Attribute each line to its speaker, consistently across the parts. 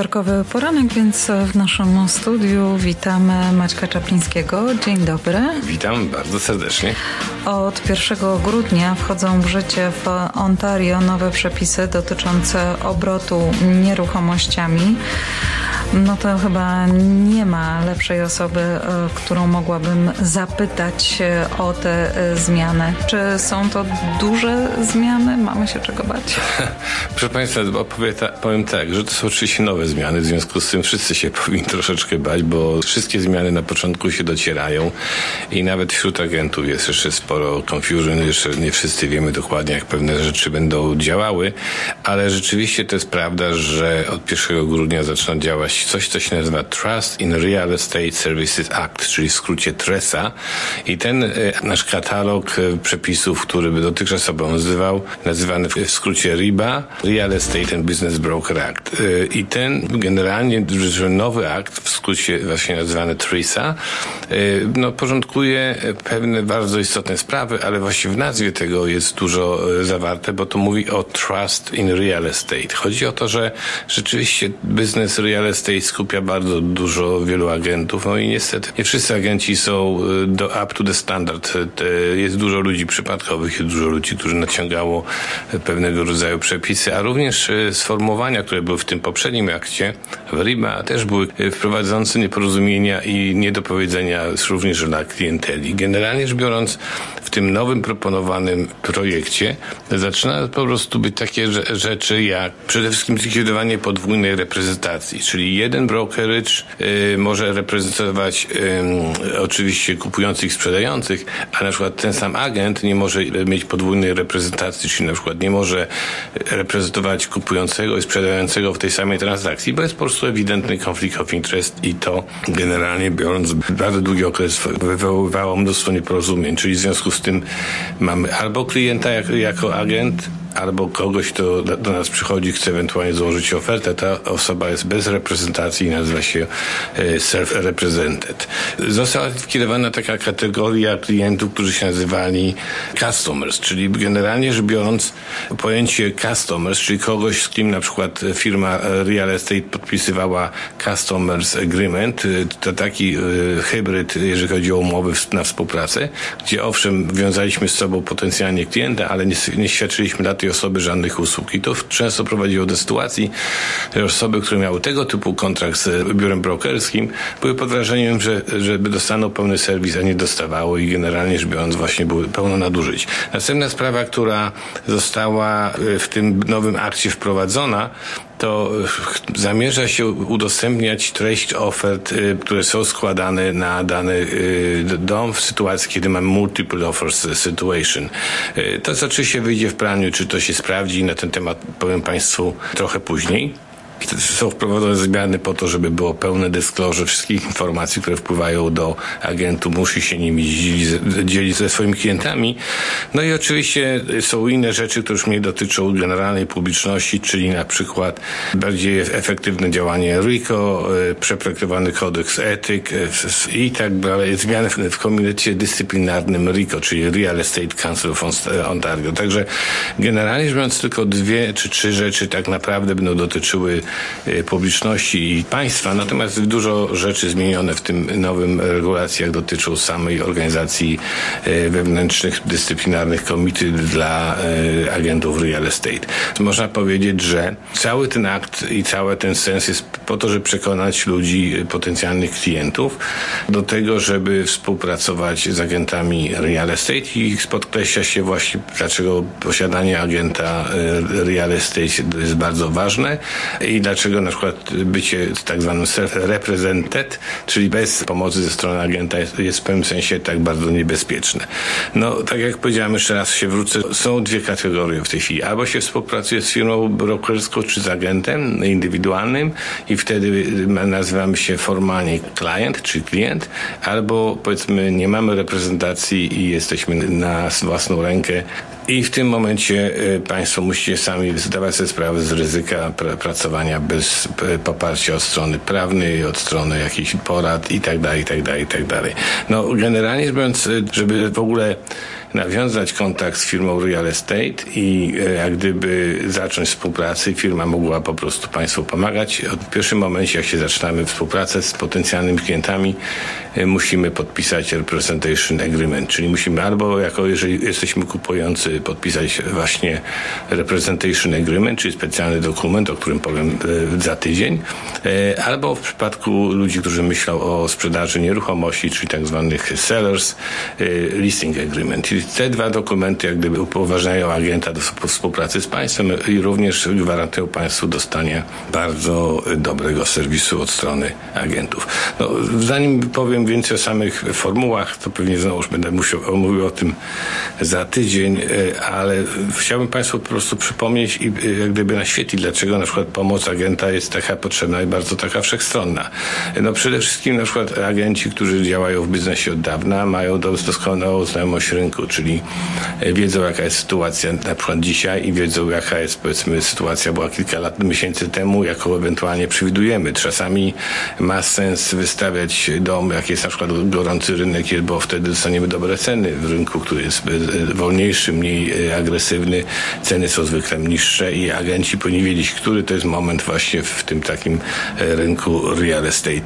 Speaker 1: wtorkowy poranek, więc w naszym studiu witamy Maćka Czaplińskiego. Dzień dobry.
Speaker 2: Witam bardzo serdecznie.
Speaker 1: Od 1 grudnia wchodzą w życie w Ontario nowe przepisy dotyczące obrotu nieruchomościami. No to chyba nie ma lepszej osoby, e, którą mogłabym zapytać e, o te zmiany. Czy są to duże zmiany? Mamy się czego bać?
Speaker 2: Proszę Państwa, powiem tak, że to są oczywiście nowe zmiany, w związku z tym wszyscy się powinni troszeczkę bać, bo wszystkie zmiany na początku się docierają i nawet wśród agentów jest jeszcze sporo confusion, jeszcze nie wszyscy wiemy dokładnie, jak pewne rzeczy będą działały, ale rzeczywiście to jest prawda, że od 1 grudnia zaczyna działać coś, co się nazywa Trust in Real Estate Services Act, czyli w skrócie TRESA. I ten e, nasz katalog e, przepisów, który by dotychczas obowiązywał, nazywany w skrócie RIBA, Real Estate and Business Broker Act. E, I ten generalnie nowy akt, w skrócie właśnie nazywany TRISA, no, porządkuje pewne bardzo istotne sprawy, ale właśnie w nazwie tego jest dużo zawarte, bo to mówi o Trust in Real Estate. Chodzi o to, że rzeczywiście biznes real estate skupia bardzo dużo wielu agentów, no i niestety nie wszyscy agenci są y, do, up to the standard. Jest dużo ludzi przypadkowych, jest dużo ludzi, którzy naciągało pewnego rodzaju przepisy, a również y, sformułowania, które były w tym poprzednim akcie, w RIBA, też były y, wprowadzające nieporozumienia i niedopowiedzenia również dla klienteli. Generalnie rzecz biorąc, w tym nowym proponowanym projekcie zaczyna po prostu być takie rzeczy jak przede wszystkim zlikwidowanie podwójnej reprezentacji, czyli jeden brokerage y, może reprezentować y, oczywiście kupujących sprzedających, a na przykład ten sam agent nie może mieć podwójnej reprezentacji, czyli na przykład nie może reprezentować kupującego i sprzedającego w tej samej transakcji, bo jest po prostu ewidentny konflikt of interest i to generalnie biorąc bardzo długi okres wywoływało mnóstwo nieporozumień, czyli w związku z tym mamy albo klienta jako, jako agent, albo kogoś, kto do nas przychodzi, chce ewentualnie złożyć ofertę, ta osoba jest bez reprezentacji i nazywa się e, self-represented. Została likwidowana taka kategoria klientów, którzy się nazywali customers, czyli generalnie rzecz biorąc pojęcie customers, czyli kogoś, z kim na przykład firma real estate podpisywała customers agreement, e, to taki e, hybryd, jeżeli chodzi o umowy na współpracę, gdzie owszem, wiązaliśmy z sobą potencjalnie klienta, ale nie, nie świadczyliśmy tej osoby żadnych usług. I to często prowadziło do sytuacji, że osoby, które miały tego typu kontrakt z biurem brokerskim, były pod wrażeniem, że żeby dostaną pełny serwis, a nie dostawało i generalnie rzecz biorąc właśnie były pełno nadużyć. Następna sprawa, która została w tym nowym akcie wprowadzona, to zamierza się udostępniać treść ofert, y, które są składane na dany y, dom w sytuacji, kiedy mamy multiple offers situation. Y, to oczywiście wyjdzie w praniu, czy to się sprawdzi. Na ten temat powiem Państwu trochę później. Są wprowadzone zmiany po to, żeby było pełne disclosure wszystkich informacji, które wpływają do agentu. Musi się nimi dzielić ze swoimi klientami. No i oczywiście są inne rzeczy, które już mnie dotyczą generalnej publiczności, czyli na przykład bardziej efektywne działanie RICO, e, przeprojektowany kodeks etyk e, i tak dalej. Zmiany w komitecie dyscyplinarnym RICO, czyli Real Estate Council of Ontario. Także generalnie rzecz biorąc tylko dwie czy trzy rzeczy tak naprawdę będą dotyczyły publiczności i państwa, natomiast dużo rzeczy zmienione w tym nowym regulacjach dotyczą samej organizacji y, wewnętrznych, dyscyplinarnych komity dla y, agentów real estate. Można powiedzieć, że cały ten akt i cały ten sens jest po to, żeby przekonać ludzi, potencjalnych klientów do tego, żeby współpracować z agentami real estate i podkreśla się właśnie, dlaczego posiadanie agenta real estate jest bardzo ważne i dlaczego na przykład bycie tak zwanym self-represented, czyli bez pomocy ze strony agenta jest, jest w pewnym sensie tak bardzo niebezpieczne. No, tak jak powiedziałem, jeszcze raz się wrócę, są dwie kategorie w tej chwili. Albo się współpracuje z firmą brokerską czy z agentem indywidualnym i wtedy nazywamy się formalnie klient czy klient, albo powiedzmy nie mamy reprezentacji i jesteśmy na własną rękę i w tym momencie e, Państwo musicie sami zdawać sobie sprawę z ryzyka pr pracowania bez poparcia od strony prawnej, od strony jakichś porad i tak dalej, i tak dalej, i tak dalej. No generalnie rzecz biorąc, żeby w ogóle nawiązać kontakt z firmą Real Estate i e, jak gdyby zacząć współpracę. Firma mogła po prostu Państwu pomagać. W pierwszym momencie, jak się zaczynamy współpracę z potencjalnymi klientami, e, musimy podpisać Representation Agreement, czyli musimy albo jako jeżeli jesteśmy kupujący podpisać właśnie Representation Agreement, czyli specjalny dokument, o którym powiem e, za tydzień, albo w przypadku ludzi, którzy myślą o sprzedaży nieruchomości, czyli tak zwanych sellers, listing agreement. Te dwa dokumenty jak gdyby upoważniają agenta do współpracy z państwem i również gwarantują państwu dostanie bardzo dobrego serwisu od strony agentów. No, zanim powiem więcej o samych formułach, to pewnie znowuż będę musiał mówił o tym za tydzień, e, ale chciałbym Państwu po prostu przypomnieć i e, jak gdyby naświetlić, dlaczego na przykład pomoc agenta jest taka potrzebna i bardzo taka wszechstronna. No przede wszystkim na przykład agenci, którzy działają w biznesie od dawna, mają doskonałą znajomość rynku, czyli wiedzą jaka jest sytuacja na przykład dzisiaj i wiedzą jaka jest powiedzmy sytuacja była kilka lat, miesięcy temu, jaką ewentualnie przewidujemy. Czasami ma sens wystawiać dom, jak jest na przykład gorący rynek, bo wtedy dostaniemy dobre ceny w rynku, który jest e, wolniejszy, mniej e, agresywny. Ceny są zwykle niższe i agenci powinni wiedzieć, który to jest moment właśnie w tym takim e, rynku real estate.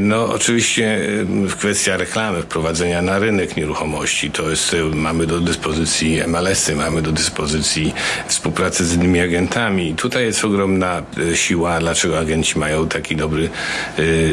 Speaker 2: No oczywiście kwestia reklamy, wprowadzenia na rynek nieruchomości, to jest, mamy do dyspozycji MLS-y, mamy do dyspozycji współpracę z innymi agentami. Tutaj jest ogromna e, siła, dlaczego agenci mają taki dobry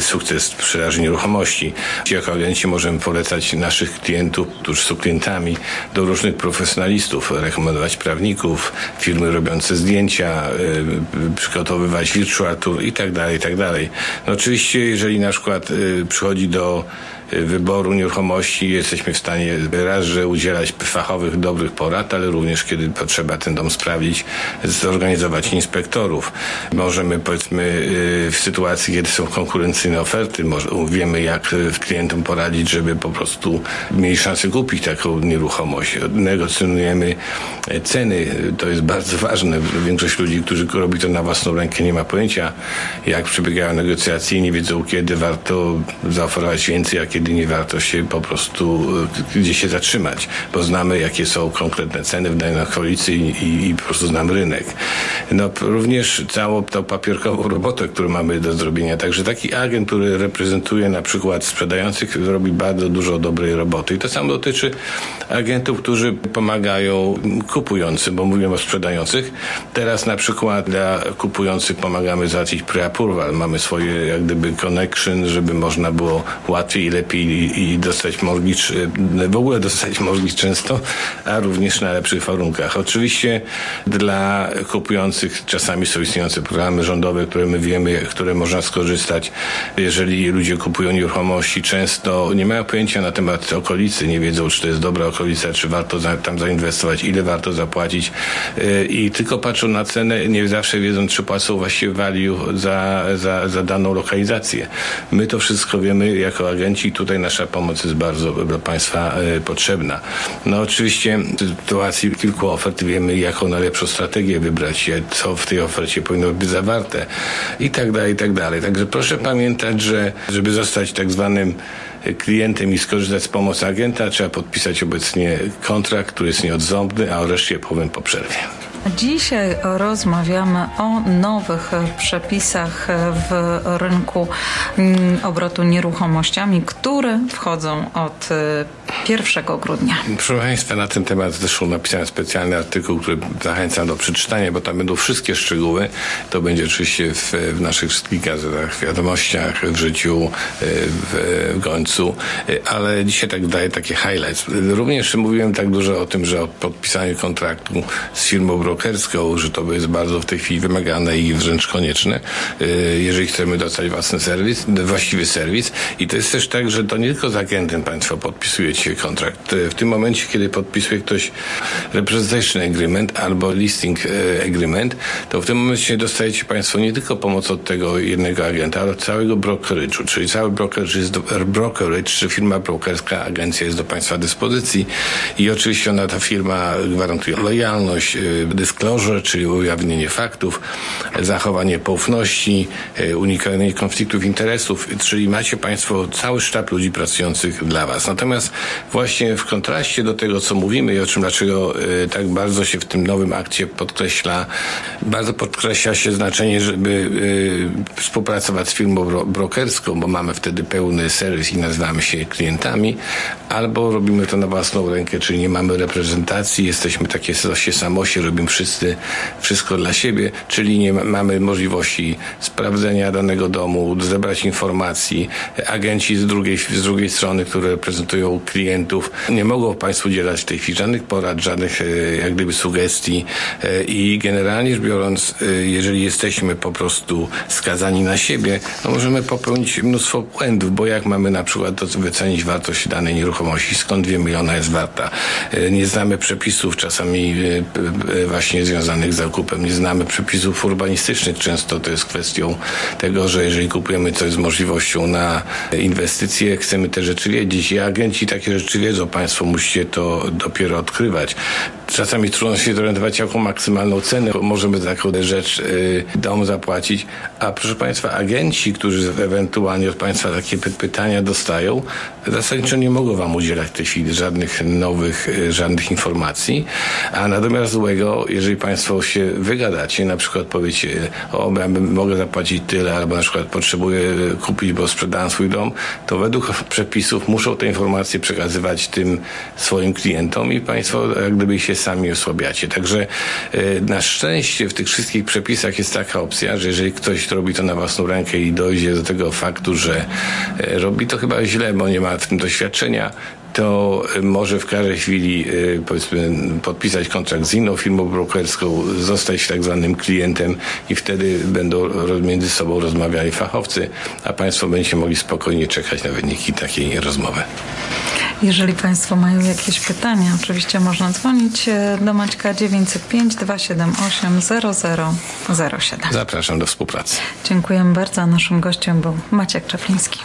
Speaker 2: sukces w sprzedaży nieruchomości. Jako agenci możemy polecać naszych klientów, którzy są klientami, różnych profesjonalistów, rekomendować prawników, firmy robiące zdjęcia, y, przygotowywać virtual tour i tak dalej, i tak dalej. No oczywiście, jeżeli na przykład y, przychodzi do wyboru nieruchomości jesteśmy w stanie raz, że udzielać fachowych, dobrych porad, ale również kiedy potrzeba ten dom sprawdzić, zorganizować inspektorów. Możemy powiedzmy y, w sytuacji, kiedy są konkurencyjne oferty, wiemy jak klientom poradzić, żeby po prostu mieli szansę kupić taką nieruchomość. Negocjujemy ceny, to jest bardzo ważne. Większość ludzi, którzy robi to na własną rękę nie ma pojęcia jak przebiegają negocjacje i nie wiedzą kiedy warto zaoferować więcej, a kiedy nie warto się po prostu e, gdzieś się zatrzymać, bo znamy jakie są konkretne ceny w danej okolicy i, i, i po prostu znamy rynek. No również całą tą papierkową robotę, którą mamy do zrobienia. Także taki agent, który reprezentuje na przykład sprzedających, robi bardzo dużo dobrej roboty. I to samo dotyczy agentów, którzy pomagają kupującym, bo mówimy o sprzedających. Teraz na przykład dla kupujących pomagamy załatwić pre-approval. Mamy swoje jak gdyby connection, żeby można było łatwiej i lepiej lepiej i dostać mortgage, e, w ogóle dostać mortgage często, a również na lepszych warunkach. Oczywiście dla kupujących czasami są istniejące programy rządowe, które my wiemy, które można skorzystać. Jeżeli ludzie kupują nieruchomości, często nie mają pojęcia na temat okolicy, nie wiedzą, czy to jest dobra okolica, czy warto za, tam zainwestować, ile warto zapłacić e, i tylko patrzą na cenę, nie zawsze wiedzą, czy płacą właściwie value za, za, za daną lokalizację. My to wszystko wiemy jako agenci, tutaj nasza pomoc jest bardzo dla Państwa e, potrzebna. No oczywiście w sytuacji kilku ofert wiemy, jaką najlepszą strategię wybrać, co w tej ofercie powinno być zawarte i tak dalej, i tak dalej. Także proszę pamiętać, że żeby zostać tak zwanym klientem i skorzystać z pomocy agenta, trzeba podpisać obecnie kontrakt, który jest nieodzowny, a o reszcie powiem po przerwie.
Speaker 1: Dzisiaj rozmawiamy o nowych przepisach w rynku mm, obrotu nieruchomościami, które wchodzą od 1 grudnia.
Speaker 2: Proszę Państwa, na ten temat zresztą napisałem specjalny artykuł, który zachęcam do przeczytania, bo tam będą wszystkie szczegóły. To będzie oczywiście w, w naszych wszystkich gazetach, wiadomościach, w życiu, w, w końcu, ale dzisiaj tak daję takie highlights. Również mówiłem tak dużo o tym, że o podpisaniu kontraktu z firmą brokerską, że to jest bardzo w tej chwili wymagane i wręcz konieczne, jeżeli chcemy dostać własny serwis, właściwy serwis. I to jest też tak, że to nie tylko z agentem Państwo podpisujecie kontrakt. W tym momencie, kiedy podpisuje ktoś representation agreement albo listing e, agreement, to w tym momencie dostajecie Państwo nie tylko pomoc od tego jednego agenta, ale od całego brokerage'u, czyli cały brokerage jest do, brokerage, czy firma brokerska, agencja jest do Państwa dyspozycji i oczywiście ona, ta firma gwarantuje lojalność, e, disclosure, czyli ujawnienie faktów, zachowanie poufności, e, unikanie konfliktów interesów, czyli macie Państwo cały sztab ludzi pracujących dla Was. Natomiast właśnie w kontraście do tego, co mówimy i o czym dlaczego y, tak bardzo się w tym nowym akcie podkreśla, bardzo podkreśla się znaczenie, żeby y, współpracować z firmą bro, brokerską, bo mamy wtedy pełny serwis i nazywamy się klientami, albo robimy to na własną rękę, czyli nie mamy reprezentacji, jesteśmy takie się samosie, robimy wszyscy wszystko dla siebie, czyli nie ma, mamy możliwości sprawdzenia danego domu, zebrać informacji. Agenci z drugiej, z drugiej strony, które reprezentują klientów, nie mogą Państwu udzielać chwili żadnych porad, żadnych e, jak gdyby sugestii. E, i generalnie rzecz biorąc, e, jeżeli jesteśmy po prostu skazani na siebie, no możemy popełnić mnóstwo błędów, bo jak mamy na przykład wycenić wartość danej nieruchomości, skąd wiemy, ile ona jest warta. Nie znamy przepisów czasami właśnie związanych z zakupem, nie znamy przepisów urbanistycznych. Często to jest kwestią tego, że jeżeli kupujemy coś z możliwością na inwestycje, chcemy te rzeczy wiedzieć. I agenci takie rzeczy wiedzą, Państwo musicie to dopiero odkrywać. Czasami trudno się zorientować, jaką maksymalną cenę możemy za taką rzecz y, dom zapłacić, a proszę Państwa, agenci, którzy ewentualnie od Państwa takie pytania dostają, zasadniczo nie mogą Wam udzielać w tej chwili żadnych nowych, y, żadnych informacji, a natomiast złego, jeżeli Państwo się wygadacie, na przykład powiecie, o, ja mogę zapłacić tyle, albo na przykład potrzebuję kupić, bo sprzedałem swój dom, to według przepisów muszą te informacje przekazywać tym swoim klientom i Państwo jak gdyby się sami osłabiacie. Także e, na szczęście w tych wszystkich przepisach jest taka opcja, że jeżeli ktoś robi to na własną rękę i dojdzie do tego faktu, że e, robi to chyba źle, bo nie ma w tym doświadczenia, to może w każdej chwili e, powiedzmy podpisać kontrakt z inną firmą brokerską, zostać tak zwanym klientem i wtedy będą między sobą rozmawiali fachowcy, a Państwo będziecie mogli spokojnie czekać na wyniki takiej rozmowy.
Speaker 1: Jeżeli Państwo mają jakieś pytania, oczywiście można dzwonić e, do Maćka 905 278 0007.
Speaker 2: Zapraszam do współpracy.
Speaker 1: Dziękujemy bardzo. Naszym gościem był Maciek Czapliński.